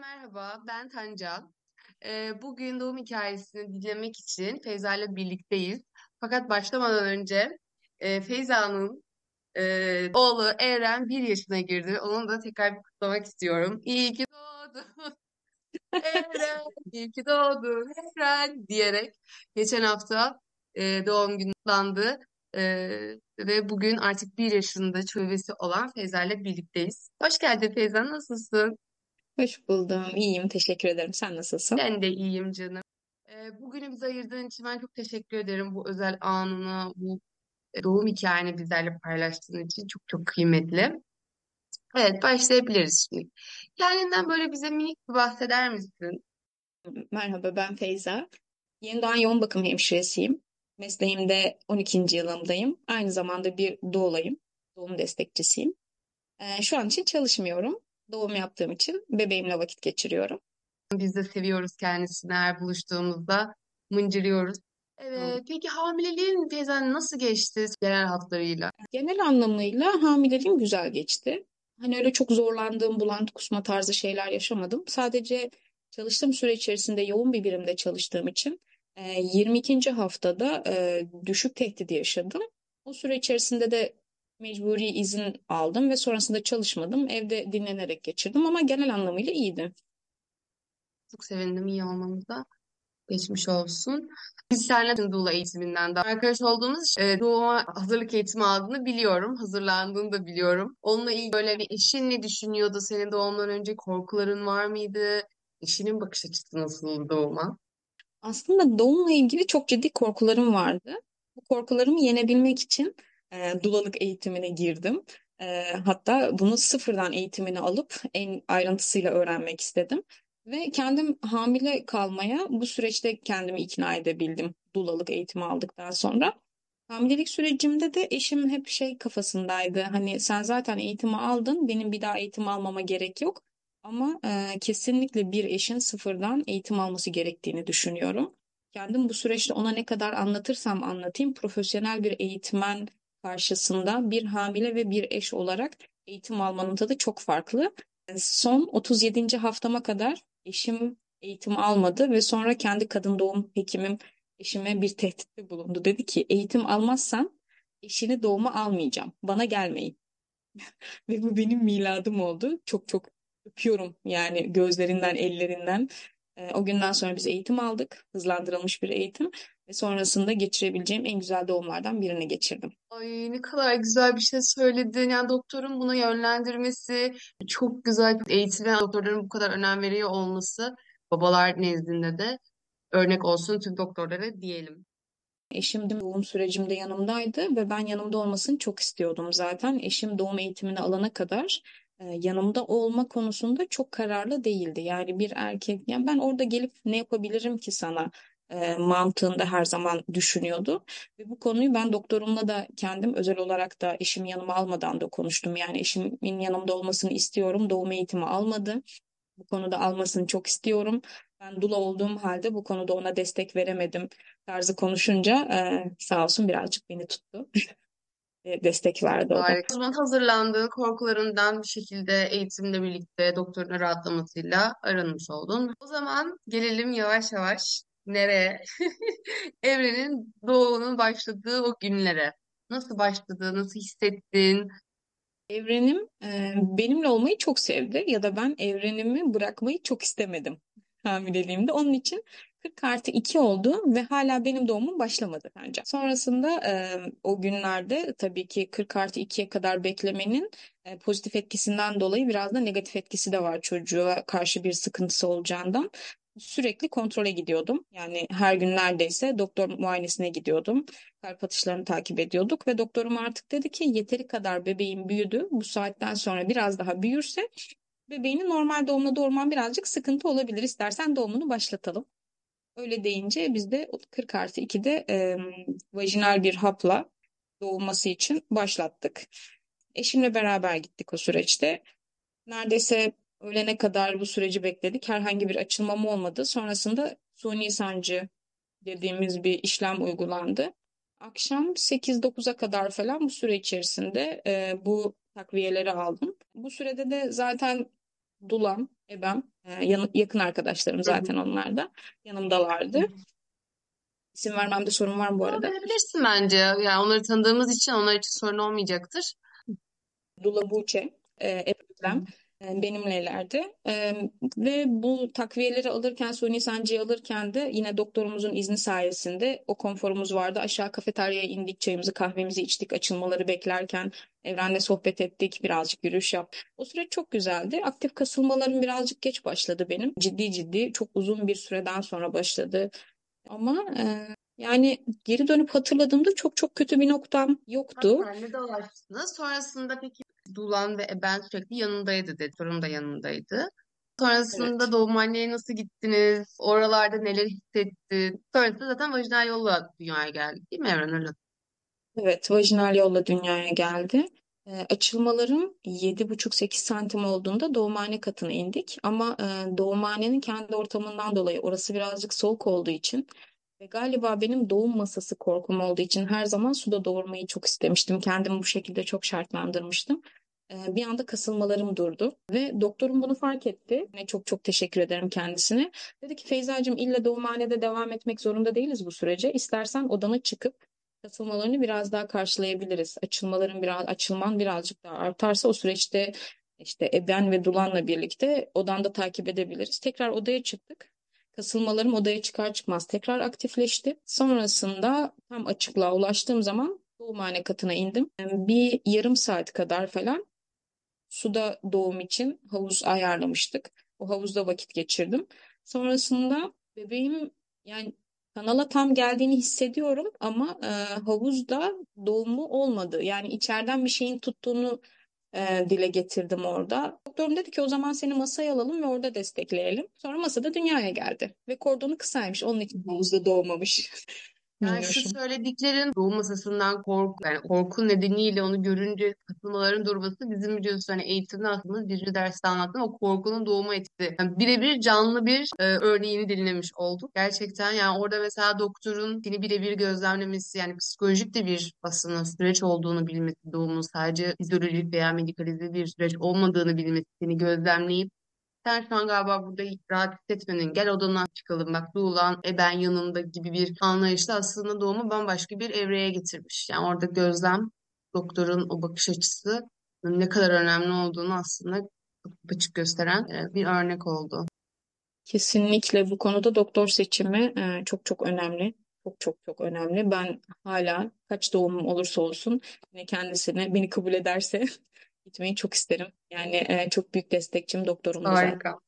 merhaba, ben Tanca. Ee, bugün doğum hikayesini dinlemek için Feyza ile birlikteyiz. Fakat başlamadan önce e, Feyza'nın e, oğlu Eren bir yaşına girdi. Onu da tekrar bir kutlamak istiyorum. İyi ki doğdun Eren, iyi ki doğdun Eren diyerek geçen hafta e, doğum günü kutlandı. E, ve bugün artık bir yaşında çocuğu olan Feyza ile birlikteyiz. Hoş geldin Feyza, nasılsın? Hoş buldum. İyiyim. Teşekkür ederim. Sen nasılsın? Ben de iyiyim canım. Ee, bugünü bize ayırdığın için ben çok teşekkür ederim. Bu özel anını, bu e, doğum hikayeni bizlerle paylaştığın için çok çok kıymetli. Evet, başlayabiliriz şimdi. Kendinden böyle bize minik bir bahseder misin? Merhaba, ben Feyza. Yeni doğan yoğun bakım hemşiresiyim. Mesleğimde 12. yılımdayım. Aynı zamanda bir doğulayım. Doğum destekçisiyim. Ee, şu an için çalışmıyorum. Doğum yaptığım için bebeğimle vakit geçiriyorum. Biz de seviyoruz kendisini her buluştuğumuzda mıncırıyoruz. Evet, peki hamileliğin teyzen nasıl geçti genel hatlarıyla? Genel anlamıyla hamileliğim güzel geçti. Hani öyle çok zorlandığım, bulantı kusma tarzı şeyler yaşamadım. Sadece çalıştığım süre içerisinde yoğun bir birimde çalıştığım için 22. haftada e, düşük tehdidi yaşadım. O süre içerisinde de mecburi izin aldım ve sonrasında çalışmadım. Evde dinlenerek geçirdim ama genel anlamıyla iyiydi. Çok sevindim iyi olmamıza. Geçmiş olsun. Biz seninle Doula eğitiminden de arkadaş olduğumuz için e, doğuma hazırlık eğitimi aldığını biliyorum. Hazırlandığını da biliyorum. Onunla ilgili böyle bir eşin ne düşünüyordu? Senin doğumdan önce korkuların var mıydı? Eşinin bakış açısı nasıldı doğuma? Aslında doğumla ilgili çok ciddi korkularım vardı. Bu korkularımı yenebilmek için e, dulalık eğitimine girdim. E, hatta bunu sıfırdan eğitimini alıp en ayrıntısıyla öğrenmek istedim. Ve kendim hamile kalmaya bu süreçte kendimi ikna edebildim dulalık eğitimi aldıktan sonra. Hamilelik sürecimde de eşim hep şey kafasındaydı. Hani sen zaten eğitimi aldın, benim bir daha eğitim almama gerek yok. Ama e, kesinlikle bir eşin sıfırdan eğitim alması gerektiğini düşünüyorum. Kendim bu süreçte ona ne kadar anlatırsam anlatayım, profesyonel bir eğitmen karşısında bir hamile ve bir eş olarak eğitim almanın tadı çok farklı. Son 37. haftama kadar eşim eğitim almadı ve sonra kendi kadın doğum hekimim eşime bir tehditte bulundu. Dedi ki eğitim almazsan eşini doğuma almayacağım. Bana gelmeyin. ve bu benim miladım oldu. Çok çok öpüyorum yani gözlerinden, ellerinden. E, o günden sonra biz eğitim aldık. Hızlandırılmış bir eğitim. Ve sonrasında geçirebileceğim en güzel doğumlardan birini geçirdim. Ay ne kadar güzel bir şey söyledin. Yani doktorun buna yönlendirmesi, çok güzel eğitim ve doktorların bu kadar önem veriyor olması babalar nezdinde de örnek olsun tüm doktorlara diyelim. Eşim de doğum sürecimde yanımdaydı ve ben yanımda olmasını çok istiyordum zaten. Eşim doğum eğitimini alana kadar e, yanımda olma konusunda çok kararlı değildi. Yani bir erkek, yani ben orada gelip ne yapabilirim ki sana e, mantığında her zaman düşünüyordu. Ve bu konuyu ben doktorumla da kendim özel olarak da eşim yanıma almadan da konuştum. Yani eşimin yanımda olmasını istiyorum. Doğum eğitimi almadı. Bu konuda almasını çok istiyorum. Ben dula olduğum halde bu konuda ona destek veremedim tarzı konuşunca e, sağ olsun birazcık beni tuttu. Destek verdi. Harika. O zaman hazırlandığın korkularından bir şekilde eğitimle birlikte doktorun rahatlamasıyla aranmış oldun. O zaman gelelim yavaş yavaş nereye? Evrenin doğumunun başladığı o günlere. Nasıl başladı, nasıl hissettin? Evrenim e, benimle olmayı çok sevdi ya da ben evrenimi bırakmayı çok istemedim hamileliğimde. Onun için 40 artı 2 oldu ve hala benim doğumum başlamadı bence. Sonrasında e, o günlerde tabii ki 40 artı 2'ye kadar beklemenin e, pozitif etkisinden dolayı biraz da negatif etkisi de var çocuğa karşı bir sıkıntısı olacağından sürekli kontrole gidiyordum. Yani her gün neredeyse doktor muayenesine gidiyordum. Kalp atışlarını takip ediyorduk ve doktorum artık dedi ki yeteri kadar bebeğin büyüdü. Bu saatten sonra biraz daha büyürse bebeğinin normal doğumuna doğurman birazcık sıkıntı olabilir. İstersen doğumunu başlatalım. Öyle deyince biz de 40 artı 2'de e, vajinal bir hapla doğulması için başlattık. Eşimle beraber gittik o süreçte. Neredeyse Öğlene kadar bu süreci bekledik. Herhangi bir açılmam olmadı. Sonrasında suni sancı dediğimiz bir işlem uygulandı. Akşam 8-9'a kadar falan bu süre içerisinde e, bu takviyeleri aldım. Bu sürede de zaten Dulam, ebem, e, yan- yakın arkadaşlarım zaten onlar da yanımdalardı. İsim vermemde sorun var mı bu arada? verebilirsin bence. Yani onları tanıdığımız için onlar için sorun olmayacaktır. Dula Buğçe, e, Eprem e, benimlelerdi. E, ve bu takviyeleri alırken, suni sancıyı alırken de yine doktorumuzun izni sayesinde o konforumuz vardı. Aşağı kafeteryaya indik, çayımızı kahvemizi içtik, açılmaları beklerken Evren'le sohbet ettik, birazcık yürüyüş yaptık. O süreç çok güzeldi. Aktif kasılmalarım birazcık geç başladı benim. Ciddi ciddi çok uzun bir süreden sonra başladı. Ama e, yani geri dönüp hatırladığımda çok çok kötü bir noktam yoktu. Hastanede dolaştınız. Sonrasında peki Dulan ve ben sürekli yanındaydı dedi. Torun da yanındaydı. Sonrasında Evet. doğumhaneye nasıl gittiniz? Oralarda neler hissettin? Sonrasında zaten vajinal yolla dünyaya geldi değil mi Evren öyle? Evet, vajinal yolla dünyaya geldi. E, açılmalarım yedi buçuk sekiz santim olduğunda doğumhane katına indik. Ama e, doğumhanenin kendi ortamından dolayı orası birazcık soğuk olduğu için ve galiba benim doğum masası korkum olduğu için her zaman suda doğurmayı çok istemiştim. Kendimi bu şekilde çok şartlandırmıştım. E, bir anda kasılmalarım durdu ve doktorum bunu fark etti. Ne çok çok teşekkür ederim kendisine. Dedi ki Feyzacığım illa doğumhanede devam etmek zorunda değiliz bu sürece. İstersen odana çıkıp kasılmalarını biraz daha karşılayabiliriz. Açılmaların biraz açılman birazcık daha artarsa o süreçte işte eben ve dulanla birlikte odanda takip edebiliriz. Tekrar odaya çıktık. Kasılmalarım odaya çıkar çıkmaz tekrar aktifleşti. Sonrasında tam açıklığa ulaştığım zaman doğumhane katına indim. Bir yarım saat kadar falan suda doğum için havuz ayarlamıştık. O havuzda vakit geçirdim. Sonrasında bebeğim yani kanala tam geldiğini hissediyorum ama e, havuzda doğumu olmadı. Yani içeriden bir şeyin tuttuğunu e, dile getirdim orada. Doktorum dedi ki o zaman seni masaya alalım ve orada destekleyelim. Sonra masada dünyaya geldi ve kordonu kısaymış. Onun için havuzda doğmamış. Yani şu söylediklerin doğum masasından korku, yani korku nedeniyle onu görünce kasılmaların durması bizim biliyorsun hani eğitimde aslında birinci derste anlattığım o korkunun doğuma etkisi. Yani birebir canlı bir e, örneğini dinlemiş olduk. Gerçekten yani orada mesela doktorun seni birebir gözlemlemesi yani psikolojik de bir aslında süreç olduğunu bilmesi doğumun sadece fizyolojik veya medikalize bir süreç olmadığını bilmesi seni gözlemleyip sen şu an galiba burada rahat hissetmedin. Gel odandan çıkalım. Bak Doğulan e ben yanında gibi bir anlayışla aslında doğumu bambaşka bir evreye getirmiş. Yani orada gözlem, doktorun o bakış açısı ne kadar önemli olduğunu aslında açık gösteren e, bir örnek oldu. Kesinlikle bu konuda doktor seçimi e, çok çok önemli. Çok çok çok önemli. Ben hala kaç doğumum olursa olsun yine kendisine beni kabul ederse gitmeyi çok isterim. Yani e, çok büyük destekçim doktorumdu zaten. Harika.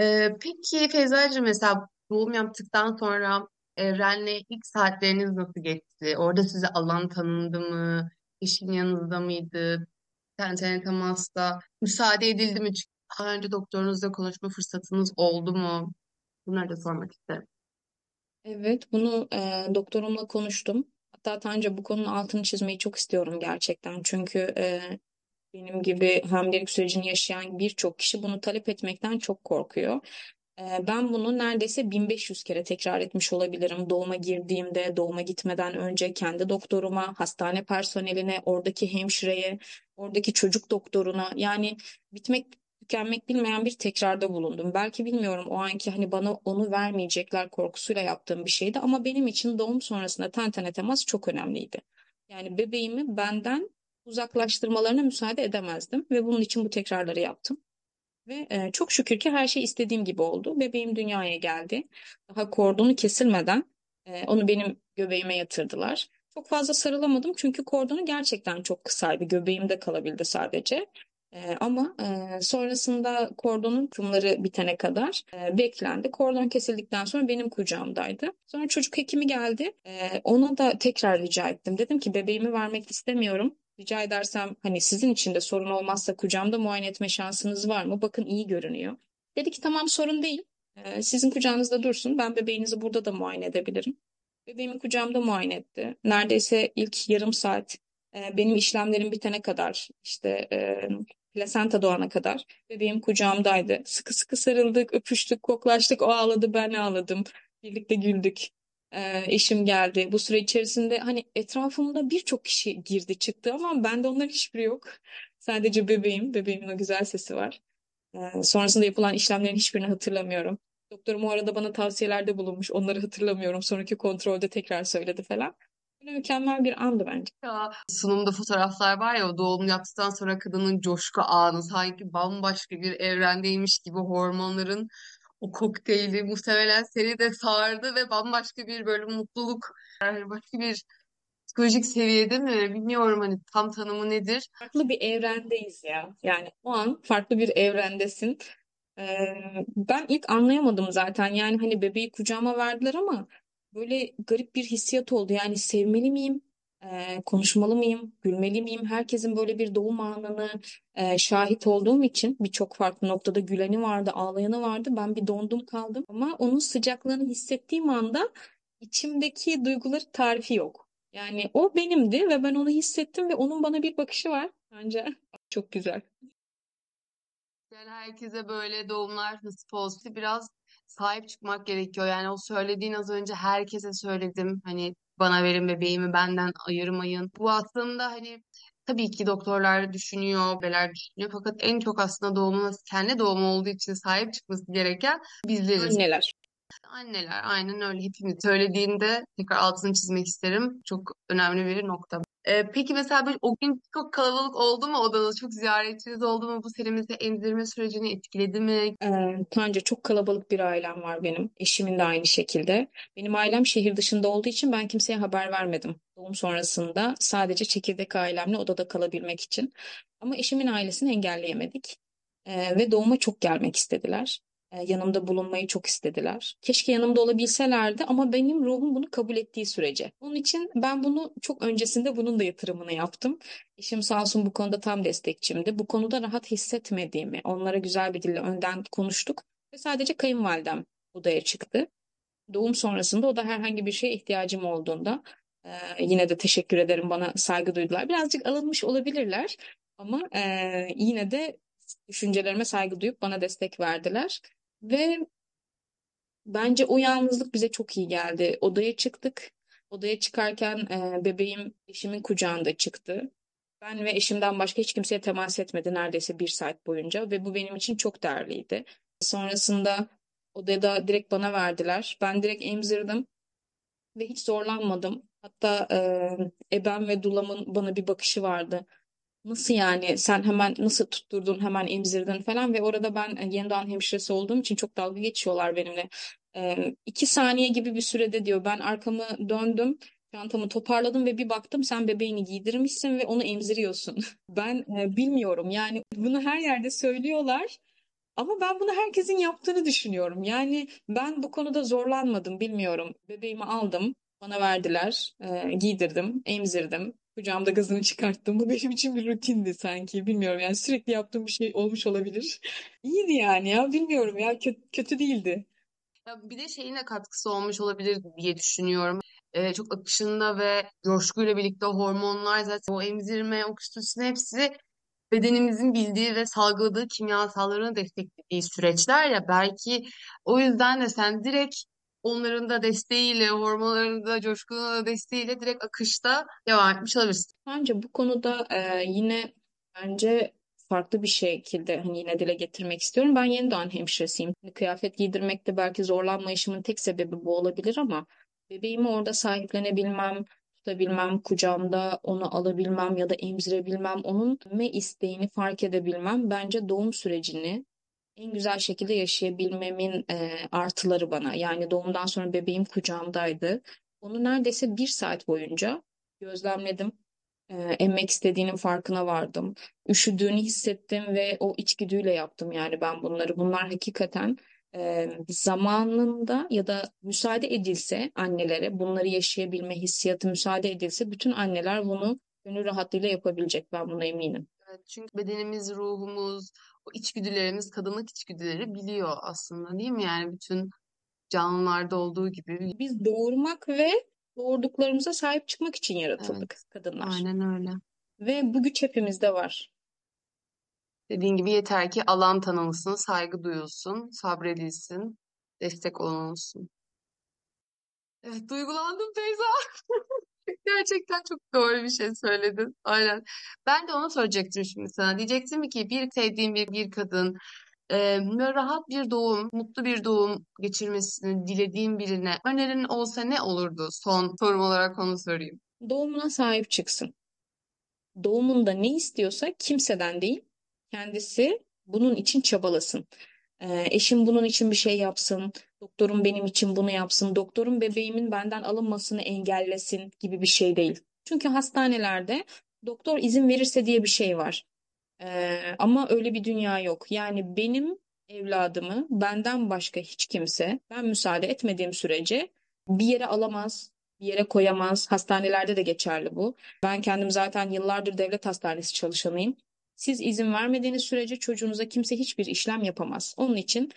Ee, peki Feyza'cığım mesela doğum yaptıktan sonra Evren'le ilk saatleriniz nasıl geçti? Orada size alan tanındı mı? Eşin yanınızda mıydı? Ten tene temasta müsaade edildi mi? Çünkü daha önce doktorunuzla konuşma fırsatınız oldu mu? Bunları da sormak isterim. Evet, bunu e, doktorumla konuştum. Hatta Tanca bu konunun altını çizmeyi çok istiyorum gerçekten. Çünkü e, benim gibi hamilelik sürecini yaşayan birçok kişi bunu talep etmekten çok korkuyor. Ben bunu neredeyse 1500 kere tekrar etmiş olabilirim. Doğuma girdiğimde, doğuma gitmeden önce kendi doktoruma, hastane personeline, oradaki hemşireye, oradaki çocuk doktoruna yani bitmek tükenmek bilmeyen bir tekrarda bulundum. Belki bilmiyorum o anki hani bana onu vermeyecekler korkusuyla yaptığım bir şeydi ama benim için doğum sonrasında ten tene temas çok önemliydi. Yani bebeğimi benden uzaklaştırmalarına müsaade edemezdim ve bunun için bu tekrarları yaptım. Ve e, çok şükür ki her şey istediğim gibi oldu. Bebeğim dünyaya geldi. Daha kordonu kesilmeden e, onu benim göbeğime yatırdılar. Çok fazla sarılamadım çünkü kordonu gerçekten çok kısaydı. Göbeğimde kalabildi sadece. E, ama e, sonrasında kordonun kumları bitene kadar e, beklendi. Kordon kesildikten sonra benim kucağımdaydı. Sonra çocuk hekimi geldi. E, ona da tekrar rica ettim. Dedim ki bebeğimi vermek istemiyorum. Rica edersem hani sizin için de sorun olmazsa kucağımda muayene etme şansınız var mı? Bakın iyi görünüyor. Dedi ki tamam sorun değil. Ee, sizin kucağınızda dursun. Ben bebeğinizi burada da muayene edebilirim. Bebeğimi kucağımda muayene etti. Neredeyse ilk yarım saat e, benim işlemlerim bitene kadar işte e, plasenta doğana kadar bebeğim kucağımdaydı. Sıkı sıkı sarıldık, öpüştük, koklaştık. O ağladı, ben ağladım. Birlikte güldük. Ee, eşim geldi. Bu süre içerisinde hani etrafımda birçok kişi girdi çıktı ama bende onların hiçbiri yok. Sadece bebeğim, bebeğimin o güzel sesi var. Ee, sonrasında yapılan işlemlerin hiçbirini hatırlamıyorum. Doktorum o arada bana tavsiyelerde bulunmuş. Onları hatırlamıyorum. Sonraki kontrolde tekrar söyledi falan. Böyle mükemmel bir andı bence. Ya, sunumda fotoğraflar var ya doğum yaptıktan sonra kadının coşku anı sanki bambaşka bir evrendeymiş gibi hormonların o kokteyli muhtemelen seni de sardı ve bambaşka bir böyle mutluluk yani başka bir psikolojik seviyede mi bilmiyorum hani tam tanımı nedir. Farklı bir evrendeyiz ya. Yani o an farklı bir evrendesin. Ee, ben ilk anlayamadım zaten. Yani hani bebeği kucağıma verdiler ama böyle garip bir hissiyat oldu. Yani sevmeli miyim? Ee, konuşmalı mıyım? Gülmeli miyim? Herkesin böyle bir doğum anını e, şahit olduğum için birçok farklı noktada güleni vardı, ağlayanı vardı. Ben bir dondum kaldım. Ama onun sıcaklığını hissettiğim anda içimdeki duyguları tarifi yok. Yani o benimdi ve ben onu hissettim ve onun bana bir bakışı var. Bence çok güzel. Herkese böyle doğumlar nasip olsun. Biraz sahip çıkmak gerekiyor. Yani o söylediğin az önce herkese söyledim. Hani bana verin bebeğimi benden ayırmayın. Bu aslında hani tabii ki doktorlar düşünüyor, beler düşünüyor. Fakat en çok aslında doğumu kendi doğumu olduğu için sahip çıkması gereken bizleriz. Anneler. Anneler aynen öyle hepimiz söylediğinde tekrar altını çizmek isterim. Çok önemli bir nokta. Ee, peki mesela böyle o gün çok kalabalık oldu mu odanız? Çok ziyaretçiniz oldu mu? Bu mesela emzirme sürecini etkiledi mi? Ee, çok kalabalık bir ailem var benim. Eşimin de aynı şekilde. Benim ailem şehir dışında olduğu için ben kimseye haber vermedim. Doğum sonrasında sadece çekirdek ailemle odada kalabilmek için. Ama eşimin ailesini engelleyemedik. Ee, ve doğuma çok gelmek istediler. Ee, yanımda bulunmayı çok istediler. Keşke yanımda olabilselerdi ama benim ruhum bunu kabul ettiği sürece. Onun için ben bunu çok öncesinde bunun da yatırımını yaptım. Eşim sağ olsun bu konuda tam destekçimdi. Bu konuda rahat hissetmediğimi onlara güzel bir dille önden konuştuk ve sadece kayınvalidem odaya çıktı. Doğum sonrasında o da herhangi bir şeye ihtiyacım olduğunda e, yine de teşekkür ederim bana saygı duydular. Birazcık alınmış olabilirler ama e, yine de düşüncelerime saygı duyup bana destek verdiler. Ve bence o yalnızlık bize çok iyi geldi. Odaya çıktık. Odaya çıkarken e, bebeğim eşimin kucağında çıktı. Ben ve eşimden başka hiç kimseye temas etmedi neredeyse bir saat boyunca ve bu benim için çok değerliydi. Sonrasında odada direkt bana verdiler. Ben direkt emzirdim ve hiç zorlanmadım. Hatta e, ebem ve dulamın bana bir bakışı vardı. Nasıl yani sen hemen nasıl tutturdun hemen emzirdin falan ve orada ben e, yeni doğan hemşiresi olduğum için çok dalga geçiyorlar benimle. Ee, iki saniye gibi bir sürede diyor ben arkamı döndüm çantamı toparladım ve bir baktım sen bebeğini giydirmişsin ve onu emziriyorsun. Ben e, bilmiyorum yani bunu her yerde söylüyorlar ama ben bunu herkesin yaptığını düşünüyorum. Yani ben bu konuda zorlanmadım bilmiyorum. Bebeğimi aldım bana verdiler e, giydirdim emzirdim. Kucağımda gazını çıkarttım. Bu benim için bir rutindi sanki. Bilmiyorum yani sürekli yaptığım bir şey olmuş olabilir. İyiydi yani ya bilmiyorum ya kötü, kötü değildi. Ya bir de şeyin de katkısı olmuş olabilir diye düşünüyorum. Ee, çok akışında ve coşkuyla birlikte hormonlar zaten o emzirme, oksitosin hepsi bedenimizin bildiği ve salgıladığı kimyasalların desteklediği süreçler ya belki o yüzden de sen direkt onların da desteğiyle, hormonların da coşkunun da desteğiyle direkt akışta devam etmiş olabilirsin. Bence bu konuda e, yine bence farklı bir şekilde hani yine dile getirmek istiyorum. Ben yeni doğan hemşiresiyim. Hani kıyafet giydirmekte belki zorlanmayışımın tek sebebi bu olabilir ama bebeğimi orada sahiplenebilmem, tutabilmem, kucağımda onu alabilmem ya da emzirebilmem, onun me isteğini fark edebilmem bence doğum sürecini en güzel şekilde yaşayabilmemin e, artıları bana. Yani doğumdan sonra bebeğim kucağımdaydı. Onu neredeyse bir saat boyunca gözlemledim. E, emmek istediğinin farkına vardım. Üşüdüğünü hissettim ve o içgüdüyle yaptım yani ben bunları. Bunlar hakikaten e, zamanında ya da müsaade edilse annelere bunları yaşayabilme hissiyatı müsaade edilse bütün anneler bunu gönül rahatlığıyla yapabilecek ben buna eminim. Evet, çünkü bedenimiz, ruhumuz, o içgüdülerimiz, kadınlık içgüdüleri biliyor aslında değil mi? Yani bütün canlılarda olduğu gibi. Biz doğurmak ve doğurduklarımıza sahip çıkmak için yaratıldık Evet, kadınlar. aynen öyle. Ve bu güç hepimizde var. Dediğin gibi yeter ki alan tanınsın, saygı duyulsun, sabredilsin, destek olunsun. Evet, duygulandım Feyza. Gerçekten çok doğru bir şey söyledin. Aynen. Ben de onu söyleyecektim şimdi sana. Diyecektim ki bir sevdiğim bir, bir kadın böyle rahat bir doğum, mutlu bir doğum geçirmesini dilediğin birine önerin olsa ne olurdu? Son sorum olarak onu sorayım. Doğumuna sahip çıksın. Doğumunda ne istiyorsa kimseden değil, kendisi bunun için çabalasın. Eşim bunun için bir şey yapsın, doktorum benim için bunu yapsın, doktorum bebeğimin benden alınmasını engellesin gibi bir şey değil. Çünkü hastanelerde doktor izin verirse diye bir şey var. Ee, ama öyle bir dünya yok. Yani benim evladımı benden başka hiç kimse ben müsaade etmediğim sürece bir yere alamaz, bir yere koyamaz. Hastanelerde de geçerli bu. Ben kendim zaten yıllardır devlet hastanesi çalışanıyım. Siz izin vermediğiniz sürece çocuğunuza kimse hiçbir işlem yapamaz. Onun için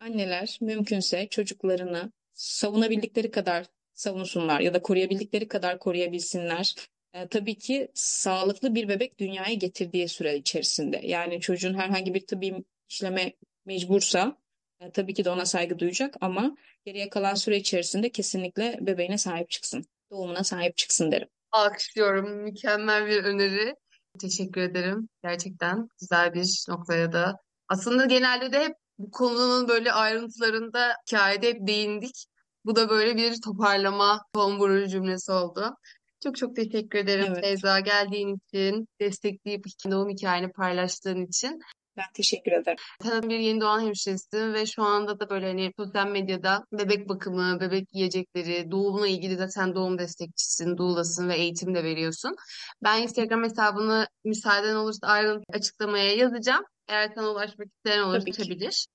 anneler mümkünse çocuklarını savunabildikleri kadar savunsunlar ya da koruyabildikleri kadar koruyabilsinler. E, tabii ki sağlıklı bir bebek dünyaya getirdiği süre içerisinde. Yani çocuğun herhangi bir tıbbi işleme mecbursa e, tabii ki de ona saygı duyacak ama geriye kalan süre içerisinde kesinlikle bebeğine sahip çıksın. Doğumuna sahip çıksın derim. Alkışlıyorum. Mükemmel bir öneri. Teşekkür ederim. Gerçekten güzel bir noktaya da. Aslında genelde de hep bu konunun böyle ayrıntılarında hikayede hep değindik. Bu da böyle bir toparlama, son vurucu cümlesi oldu. Çok çok teşekkür ederim Evet, Feyza geldiğin için, destekleyip doğum hikayeni paylaştığın için. Ben teşekkür ederim. Tanıdığım bir yeni doğan hemşiresi ve şu anda da böyle hani sosyal medyada bebek bakımı, bebek yiyecekleri, doğumla ilgili zaten doğum destekçisin, doulasın ve eğitim de veriyorsun. Ben Instagram hesabını müsaaden olursa ayrıntı açıklamaya yazacağım. Eğer sana ulaşmak isteyen olursa ulaşabilir.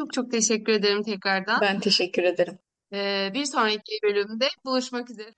Çok çok teşekkür ederim tekrardan. Ben teşekkür ederim. Ee, bir sonraki bölümde buluşmak üzere.